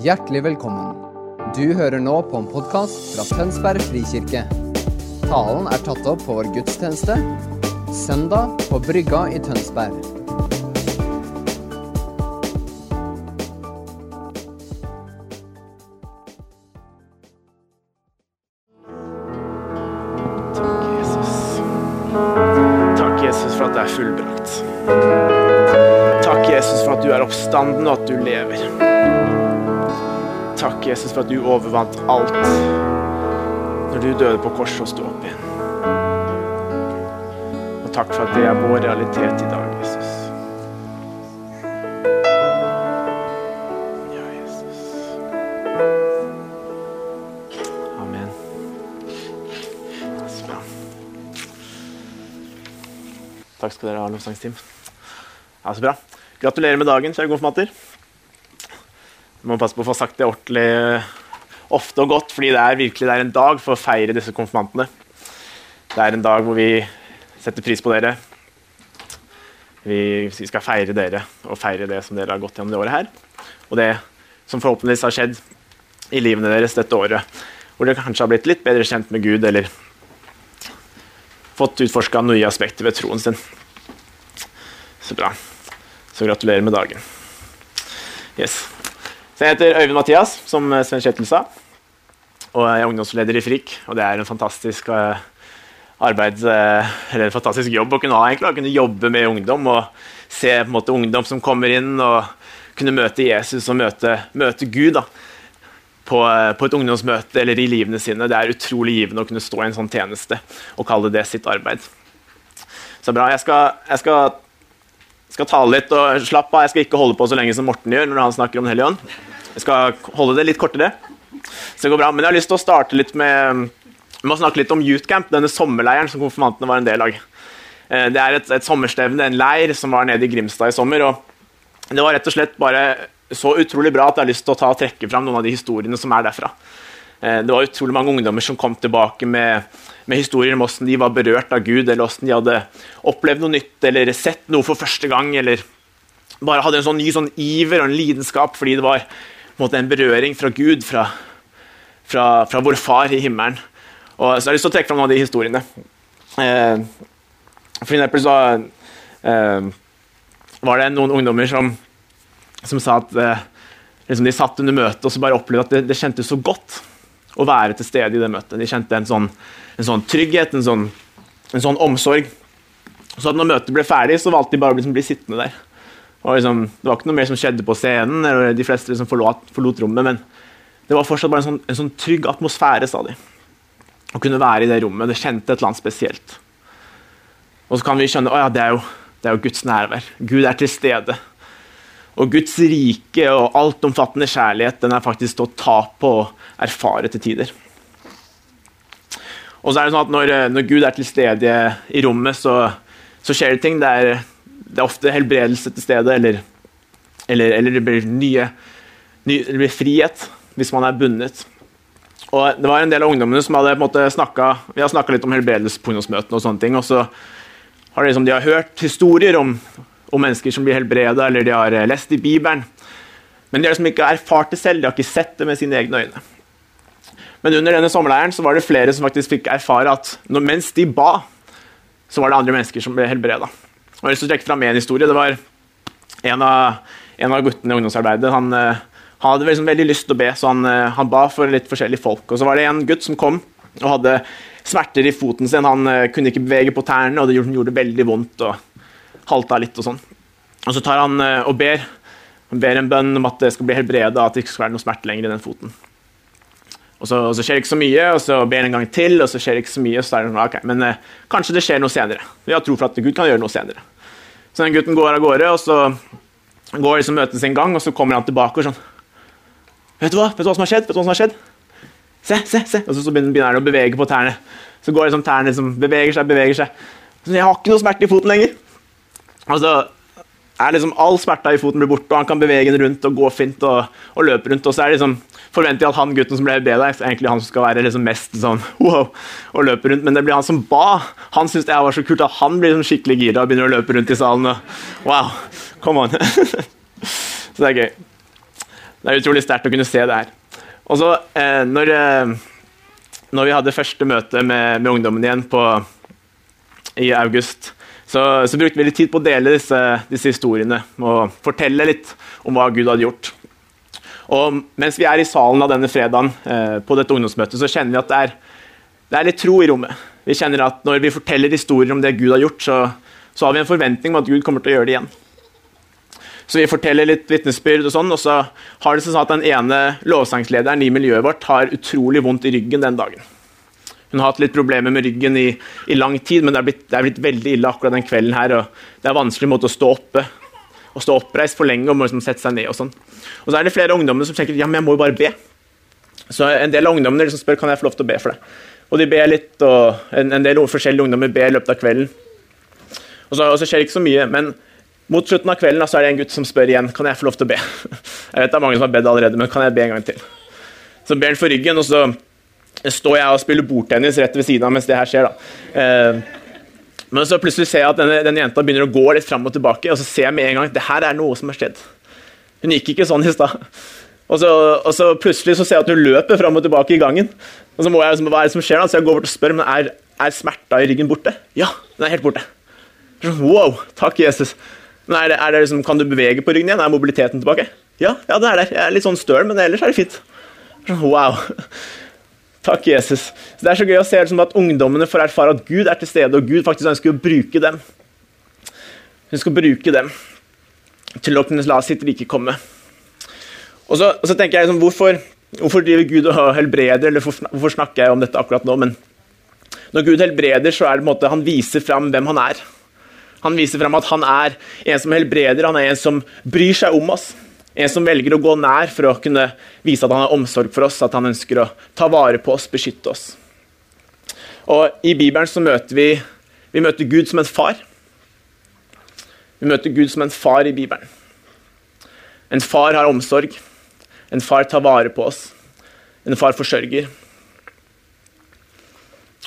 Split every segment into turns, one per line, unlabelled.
Hjertelig velkommen. Du hører nå på en podkast fra Tønsberg frikirke. Talen er tatt opp på vår gudstjeneste søndag på Brygga i Tønsberg.
Takk, Jesus. Takk, Jesus, for at det er fullbrakt. Takk, Jesus, for at du er oppstanden og at du lever. Takk, Jesus, for at du overvant alt når du døde på korset og sto opp igjen. Og takk for at det er vår realitet i dag, Jesus. Ja, Jesus. Amen. Så bra. Takk skal dere ha, lovsangsteam. Ja, så bra. Gratulerer med dagen, kjære konfirmanter. Må passe på å få sagt det ordentlig eh, ofte og godt, fordi det er virkelig det er en dag for å feire disse konfirmantene. Det er en dag hvor vi setter pris på dere. Vi skal feire dere og feire det som dere har gått gjennom det året her. Og det som forhåpentligvis har skjedd i livene deres dette året, hvor dere kanskje har blitt litt bedre kjent med Gud, eller fått utforska nye aspekter ved troen sin. Så bra. Så gratulerer med dagen. Yes. Så jeg heter Øyvind Mathias, som Sven Kjetil sa. Og jeg er ungdomsleder i FRIK, og det er en fantastisk uh, arbeid, uh, eller en fantastisk jobb å kunne ha. egentlig, Å kunne jobbe med ungdom og se på en måte ungdom som kommer inn, og kunne møte Jesus og møte, møte Gud. da på, uh, på et ungdomsmøte eller i livene sine. Det er utrolig givende å kunne stå i en sånn tjeneste og kalle det sitt arbeid. Så bra. Jeg skal, jeg skal, skal tale litt og slapp av. Jeg skal ikke holde på så lenge som Morten gjør når han snakker om ånd. Jeg skal holde det litt kortere. Så det går bra. Men jeg har lyst til å starte litt med, med å snakke litt om Youthcamp, denne sommerleiren som konfirmantene var en del av. Eh, Det er et, et sommerstevne, en leir, som var nede i Grimstad i sommer. og Det var rett og slett bare så utrolig bra at jeg har lyst til å ta og trekke fram noen av de historiene som er derfra. Eh, Det var utrolig mange ungdommer som kom tilbake med, med historier om hvordan de var berørt av Gud, eller hvordan de hadde opplevd noe nytt, eller sett noe for første gang, eller bare hadde en sånn ny sånn iver og en lidenskap fordi det var en, måte, en berøring fra Gud, fra, fra, fra vår far i himmelen. Og så har jeg lyst til å trekke fram noen av de historiene. Eh, for eksempel så eh, var det noen ungdommer som som sa at eh, liksom de satt under møtet og så bare opplevde at det, det kjentes så godt å være til stede i det møtet. De kjente en sånn, en sånn trygghet, en sånn, en sånn omsorg. Så at når møtet ble ferdig, så valgte de bare å liksom bli sittende der. Liksom, det var ikke noe mer som skjedde på scenen, eller de fleste liksom forlot, forlot rommet, men det var fortsatt bare en sånn, en sånn trygg atmosfære, sa de. Å kunne være i det rommet. Det kjente et eller annet spesielt. Og så kan vi skjønne at ja, det, det er jo Guds nærvær. Gud er til stede. Og Guds rike og altomfattende kjærlighet den er faktisk til å ta på og erfare til tider. Og så er det sånn at Når, når Gud er til stede i rommet, så, så skjer det ting. Det er, det er, ofte helbredelse til stede, eller, eller, eller det blir nye, ny, det blir frihet hvis man er bundet. Og Det var en del av ungdommene som hadde på en måte snakket, Vi har snakka litt om helbredelse på ungdomsmøtene, og sånne ting, og så har de, liksom, de har hørt historier om om mennesker som blir helbreda, eller de har lest i Bibelen. Men de har liksom ikke erfart det selv, de har ikke sett det med sine egne øyne. Men under denne sommerleiren så var det flere som faktisk fikk erfare at når, mens de ba, så var det andre mennesker som ble helbreda. Jeg har lyst til å trekke fram en historie. Det var en av, en av guttene i ungdomsarbeidet. Han, han hadde liksom veldig lyst til å be, så han, han, ba for litt forskjellige folk. Og så var det en gutt som kom og hadde smerter i foten sin. Han kunne ikke bevege på tærne, og det gjorde, gjorde veldig vondt. og halta litt og sånn. Og så tar han og ber, han ber en bønn om at det skal bli helbreda, at det ikke skal være noe smerte lenger i den foten. Og så, og så, skjer det ikke så mye, og så ber han en gang til, og så skjer det ikke så mye. og så er det sånn, Men eh, kanskje det skjer noe senere. Vi har tro for at Gud kan gjøre noe senere. Så den gutten går av gårde, og så går liksom møtet sin gang, og så kommer han tilbake og sånn Vet du hva Vet du hva som har skjedd? Vet du hva som har skjedd? Se, se, se. Og så, så begynner han å bevege på tærne. Så går liksom tærne liksom, beveger seg, beveger seg. Så jeg har ikke noe smerte i foten lenger. Altså, er liksom All smerta i foten blir borte, og han kan bevege den rundt og gå fint og, og løpe rundt. Og så er liksom, forventer jeg at han gutten som ble bedre, er egentlig han som skal være liksom mest sånn wow, og løpe rundt. Men det blir han som ba. Han syns det var så kult at han blir liksom skikkelig gira og begynner å løpe rundt i salen. Og, wow, come on. så det er gøy. Det er utrolig sterkt å kunne se det her. Og så, eh, når, eh, når vi hadde første møte med, med ungdommen igjen på, i august, så, så, brukte vi litt tid på å dele disse, disse, historiene og fortelle litt om hva Gud hadde gjort. Og mens vi er i salen av denne fredagen eh, på dette ungdomsmøtet, så kjenner vi at det er, det er, litt tro i rommet. Vi kjenner at Når vi forteller historier om det Gud har gjort, så, så har vi en forventning om at Gud kommer til å gjøre det igjen. Så vi forteller litt vitnesbyrd, og sånn, og så har det seg sånn at den ene lovsangslederen i miljøet vårt har utrolig vondt i ryggen den dagen. Hun har hatt litt problemer med ryggen i, i lang tid, men det er, blitt, det er, blitt, veldig ille akkurat den kvelden her. og Det er vanskelig måte å stå oppe å stå oppreist for lenge og må liksom sette seg ned. Og sånn. Og så er det flere ungdommer som tenker ja, men jeg må jo bare be. Så en del av ungdommene liksom spør kan jeg få lov til å be for det. Og de ber litt, og en, en del forskjellige ungdommer ber i løpet av kvelden. Og så, og så, skjer det ikke så mye. Men mot slutten av kvelden så er det en gutt som spør igjen kan jeg få lov til å be. Jeg vet det er mange som har bedt allerede, men kan jeg be en gang til? Så ber han for ryggen, og så står jeg og spiller bordtennis rett ved siden av mens det her skjer. da. Eh, men så plutselig ser jeg at denne, denne, jenta begynner å gå litt fram og tilbake, og så ser jeg med en gang at det her er noe som har skjedd. Hun gikk ikke sånn i stad. Og, og, så plutselig så ser jeg at hun løper fram og tilbake i gangen. Og så må jeg, liksom, hva er det som skjer da? Så jeg går bort og spør men er, er smerta i ryggen borte. Ja, den er helt borte. Sånn, wow, takk, Jesus. Men er det, er det liksom, Kan du bevege på ryggen igjen? Er mobiliteten tilbake? Ja, ja, det er der. Jeg er litt sånn støl, men ellers er det fint. Sånn, wow. Takk, Jesus. Så Det er så gøy å se det som at ungdommene får erfare at Gud er til stede, og Gud faktisk ønsker å bruke dem. Hun skal bruke dem til å kunne la sitt rike komme. Og så, og så tenker jeg liksom, hvorfor, hvorfor, driver Gud og helbreder, eller hvorfor, hvorfor, snakker jeg om dette akkurat nå? Men når Gud helbreder, så er det på en måte han viser fram hvem han er. Han viser fram at han er en som helbreder, han er en som bryr seg om oss. En som velger å gå nær for å kunne vise at han har omsorg for oss, at han ønsker å ta vare på oss, beskytte oss. Og I Bibelen så møter vi, vi møter Gud som en far. Vi møter Gud som en far i Bibelen. En far har omsorg. En far tar vare på oss. En far forsørger.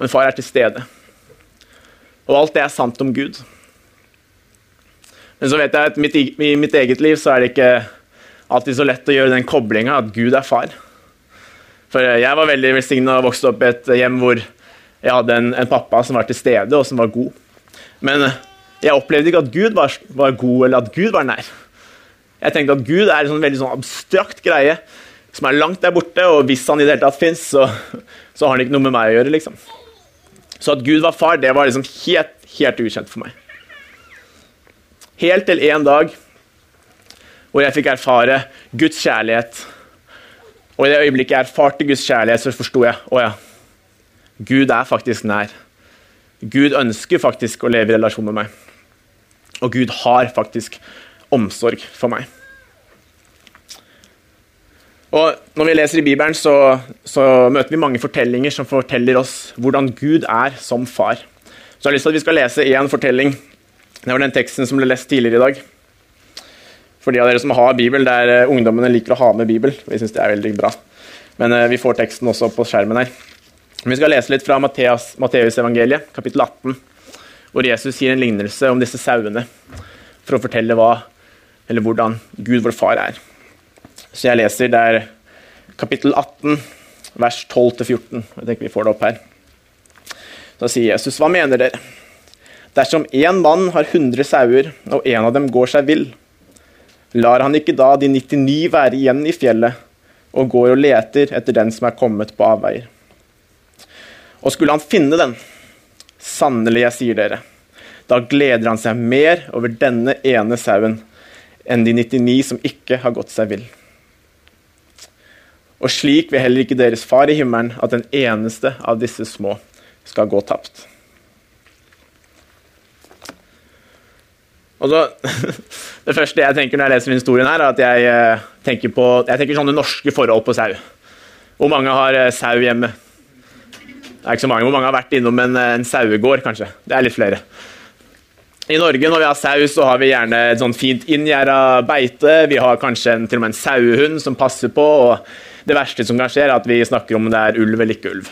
En far er til stede. Og alt det er sant om Gud. Men så vet jeg at mitt, i mitt eget liv så er det ikke alltid så lett å gjøre den koblinga at Gud er far. For jeg var veldig velsigna og vokste opp i et hjem hvor jeg hadde en, en, pappa som var til stede, og som var god. Men jeg opplevde ikke at Gud var, var god, eller at Gud var nær. Jeg tenkte at Gud er en sånn veldig sånn abstrakt greie som er langt der borte, og hvis han i det hele tatt fins, så, så, har han ikke noe med meg å gjøre. liksom. Så at Gud var far, det var liksom helt, helt ukjent for meg. Helt til en dag hvor jeg fikk erfare Guds kjærlighet. Og i det øyeblikket jeg erfarte Guds kjærlighet, så forsto jeg å ja, Gud er faktisk nær. Gud ønsker faktisk å leve i relasjon med meg. Og Gud har faktisk omsorg for meg. Og Når vi leser i Bibelen, så, så, møter vi mange fortellinger som forteller oss hvordan Gud er som far. Så jeg har lyst til at vi skal lese én fortelling. Det var den teksten som ble lest tidligere i dag. For de av dere som har Bibel, der er ungdommene liker å ha med Bibel. Vi syns det er veldig bra. Men uh, vi får teksten også på skjermen her. Vi skal lese litt fra Matteusevangeliet, kapittel 18, hvor Jesus gir en lignelse om disse sauene for å fortelle hva, eller hvordan Gud, vår far, er. Så jeg leser der kapittel 18, vers 12-14. Jeg tenker vi får det opp her. Da sier Jesus, hva mener dere? Dersom én mann har 100 sauer, og en av dem går seg vill, lar han ikke da de 99 være igjen i fjellet, og går og leter etter den som er kommet på avveier. Og skulle han finne den, sannelig, jeg sier dere, da gleder han seg mer over denne ene sauen enn de 99 som ikke har gått seg vill. Og slik vil heller ikke deres far i himmelen at den eneste av disse små skal gå tapt. Og så, Det første jeg tenker når jeg leser historien, her, er at jeg eh, tenker på jeg tenker sånne norske forhold på sau. Hvor mange har eh, sau hjemme? Det er ikke så mange. Hvor mange har vært innom en, en sauegård, kanskje? Det er litt flere. I Norge når vi har sau, så har vi gjerne et sånn fint inngjerda beite. Vi har kanskje en, til og med en sauehund som passer på. og Det verste som kan skje, er at vi snakker om det er ulv eller ikke ulv.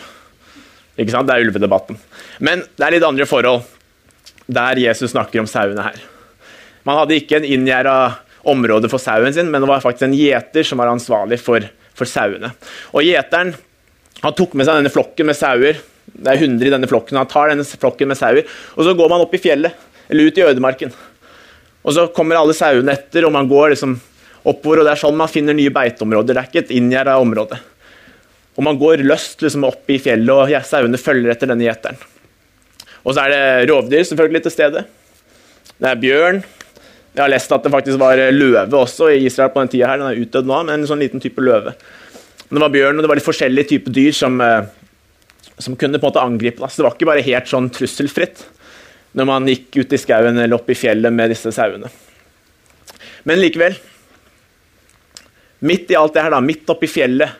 Ikke sant? Det er ulvedebatten. Men det er litt andre forhold der Jesus snakker om sauene her. Man hadde ikke en inngjerda område for sauen sin, men det var faktisk en gjeter som var ansvarlig for, for sauene. Og Gjeteren han tok med seg denne flokken med sauer. Det er 100 i denne flokken. Han tar denne flokken med sauer, og så går man opp i fjellet, eller ut i ødemarken. Og så kommer alle sauene etter, og man går liksom oppover. og Det er sånn man finner nye beiteområder. Det er ikke et inngjerda område. Og man går løst liksom, opp i fjellet, og ja, sauene følger etter denne gjeteren. Og så er det rovdyr selvfølgelig til stede. Det er bjørn. Jeg har lest at det faktisk var løve også i Israel på den tida her. Den er utdødd nå, men en sånn liten type løve. Men det var bjørn, og det var litt forskjellige typer dyr som, eh, som kunne på en måte angripe. Så det var ikke bare helt sånn trusselfritt når man gikk ut i skauen eller opp i fjellet med disse sauene. Men likevel Midt i alt det her, da, midt oppi fjellet,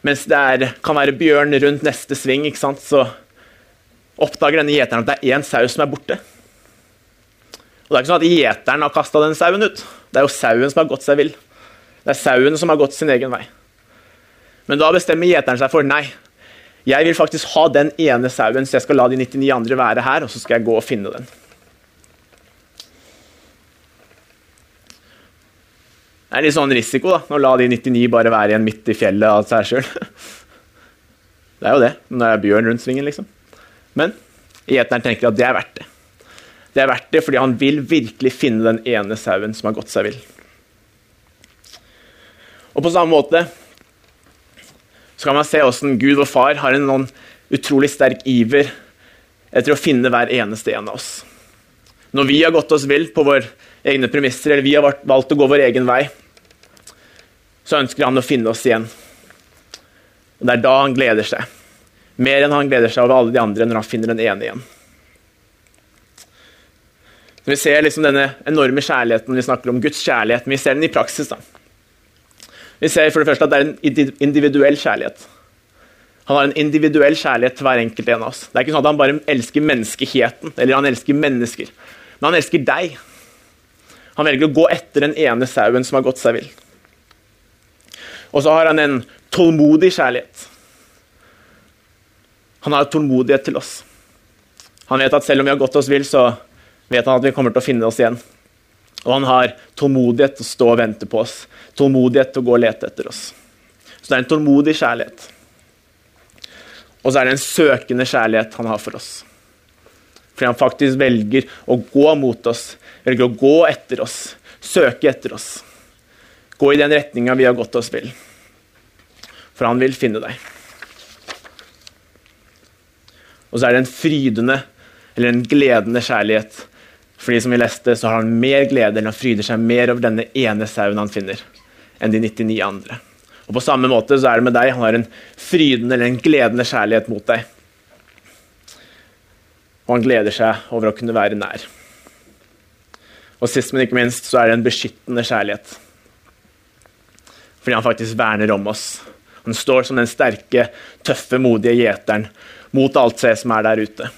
mens det er, kan være bjørn rundt neste sving, så oppdager denne gjeteren at det er én sau som er borte. Og Det er ikke sånn at gjeteren har kasta den sauen ut. Det er jo sauen som har gått seg vill. Det er sauen som har gått sin egen vei. Men da bestemmer gjeteren seg for nei. Jeg vil faktisk ha den ene sauen, så jeg skal la de 99 andre være her, og så skal jeg gå og finne den. Det er litt sånn risiko da, å la de 99 bare være igjen midt i fjellet av seg sjøl. Det er jo det, når det er bjørn rundt svingen, liksom. Men gjeteren tenker at det er verdt det. Det er verdt det fordi han vil virkelig finne den ene sauen som har gått seg vill. Og på samme måte så kan man se hvordan Gud og far har en noen utrolig sterk iver etter å finne hver eneste en av oss. Når vi har gått oss vill på våre egne premisser, eller vi har valgt å gå vår egen vei, så ønsker han å finne oss igjen. Og Det er da han gleder seg. Mer enn han gleder seg over alle de andre når han finner den ene igjen. Så vi ser liksom denne enorme kjærligheten vi snakker om Guds kjærlighet, men vi ser den i praksis. da. Vi ser for det første at det er en individuell kjærlighet. Han har en individuell kjærlighet til hver enkelt en av oss. Det er ikke sånn at Han bare elsker menneskeheten, eller han elsker mennesker. Men han elsker deg. Han velger å gå etter den ene sauen som har gått seg vill. Og så har han en tålmodig kjærlighet. Han har tålmodighet til oss. Han vet at selv om vi har gått oss vill, så vet han at vi kommer til å finne oss igjen. Og han har tålmodighet til å stå og vente på oss. Tålmodighet til å gå og lete etter oss. Så det er en tålmodig kjærlighet. Og så er det en søkende kjærlighet han har for oss. Fordi han faktisk velger å gå mot oss, velger å gå etter oss, søke etter oss. Gå i den retninga vi har gått oss vill. For han vil finne deg. Og så er det en frydende eller en gledende kjærlighet. Fordi som vi leste, så har han mer glede eller han fryder seg mer over denne ene sauen han finner, enn de 99 andre. Og På samme måte så er det med deg. Han har en frydende eller en gledende kjærlighet mot deg. Og han gleder seg over å kunne være nær. Og sist, men ikke minst, så er det en beskyttende kjærlighet. Fordi han faktisk verner om oss. Han står som den sterke, tøffe, modige gjeteren mot alt det som er der ute.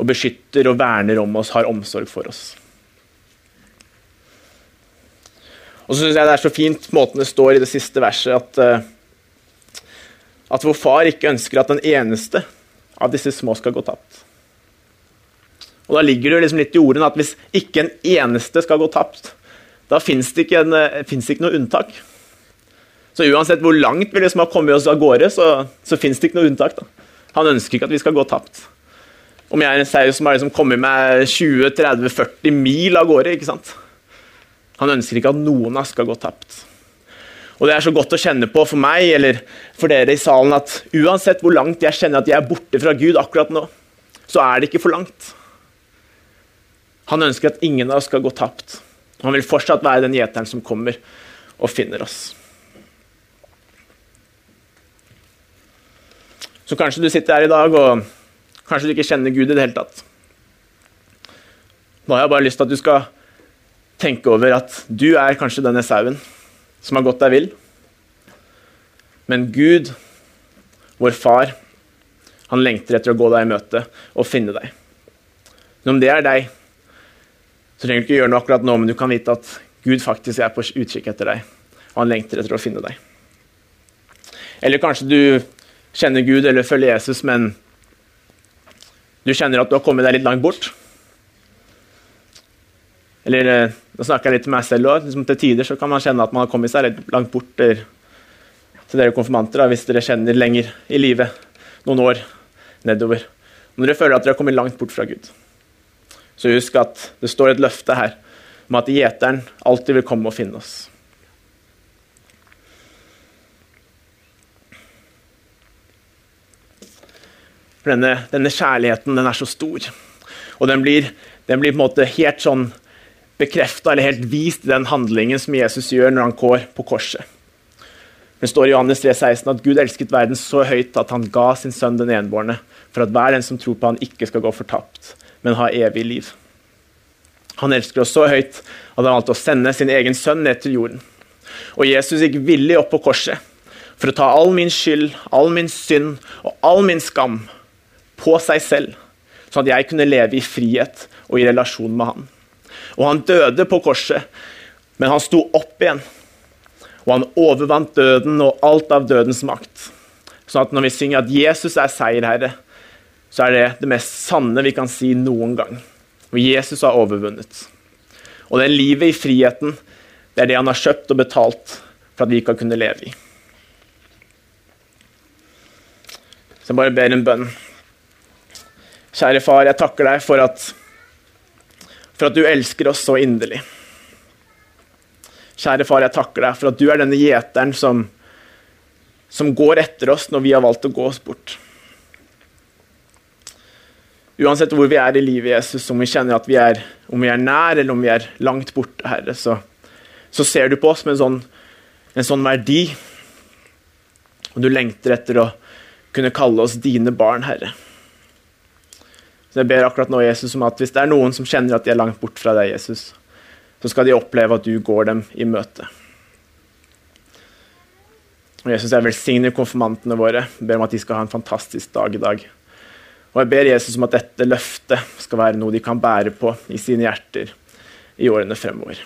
Og beskytter og verner om oss, har omsorg for oss. Og så syns jeg det er så fint måten det står i det siste verset, at, uh, at vår far ikke ønsker at den eneste av disse små skal gå tapt. Og Da ligger det liksom litt i ordene at hvis ikke en eneste skal gå tapt, da fins det, ikke, en, eh, ikke noe unntak. Så uansett hvor langt vi liksom har kommet oss av gårde, så, så fins det ikke noe unntak. da. Han ønsker ikke at vi skal gå tapt. Om jeg er en sau som har liksom kommet meg 20-30-40 mil av gårde. ikke sant? Han ønsker ikke at noen av oss skal gå tapt. Og Det er så godt å kjenne på for meg eller for dere i salen at uansett hvor langt jeg kjenner at jeg er borte fra Gud akkurat nå, så er det ikke for langt. Han ønsker at ingen av oss skal gå tapt. Han vil fortsatt være den gjeteren som kommer og finner oss. Så kanskje du sitter her i dag og kanskje du ikke kjenner Gud i det hele tatt. Nå har jeg bare lyst til at du skal tenke over at du er kanskje denne sauen som har gått deg vill. Men Gud, vår far, han lengter etter å gå deg i møte og finne deg. Men om det er deg, så trenger du ikke gjøre noe akkurat nå, men du kan vite at Gud faktisk er på utkikk etter deg, og han lengter etter å finne deg. Eller kanskje du kjenner Gud eller følger Jesus, men du kjenner at du har kommet deg litt langt bort. Eller eh, nå snakker jeg litt til meg selv òg. Liksom, til tider så kan man kjenne at man har kommet seg litt langt bort der, til dere konfirmanter, da, hvis dere kjenner lenger i livet, noen år nedover. Når dere føler at dere har kommet langt bort fra Gud. Så husk at det står et løfte her om at gjeteren alltid vil komme og finne oss. For denne, denne kjærligheten den er så stor. Og den blir, den blir på en måte helt sånn bekrefta eller helt vist i den handlingen som Jesus gjør når han går på korset. Det står i Johannes 3, 16 at Gud elsket verden så høyt at han ga sin sønn den enbårne, for at hver den som tror på han ikke skal gå fortapt, men ha evig liv. Han elsker oss så høyt at han valgte å sende sin egen sønn ned til jorden. Og Jesus gikk villig opp på korset for å ta all min skyld, all min synd og all min skam på seg selv, sånn at jeg kunne leve i frihet og i relasjon med han. Og han døde på korset, men han sto opp igjen. Og han overvant døden og alt av dødens makt. Sånn at når vi synger at Jesus er seierherre, så er det det mest sanne vi kan si noen gang. Og Jesus har overvunnet. Og det livet i friheten, det er det han har kjøpt og betalt for at vi kan kunne leve i. Så jeg bare ber en bønn. Kjære far, jeg takker deg for at, for at du elsker oss så inderlig. Kjære far, jeg takker deg for at du er denne gjeteren som, som går etter oss når vi har valgt å gå oss bort. Uansett hvor vi er i livet, Jesus, om vi kjenner at vi er, om vi er nær eller om vi er langt borte, Herre, så, så ser du på oss med en sånn, en sånn verdi. Og du lengter etter å kunne kalle oss dine barn, Herre. Så jeg ber akkurat nå, Jesus, om at hvis det er noen som kjenner at de er langt bort fra deg, Jesus, så skal de oppleve at du går dem i møte. Og Jesus, jeg velsigner konfirmantene våre. Jeg ber om at de skal ha en fantastisk dag i dag. Og jeg ber Jesus om at dette løftet skal være noe de kan bære på i sine hjerter i årene fremover.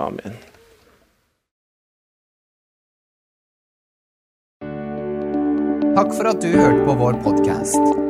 Amen.
Takk for at du hørte på vår podkast.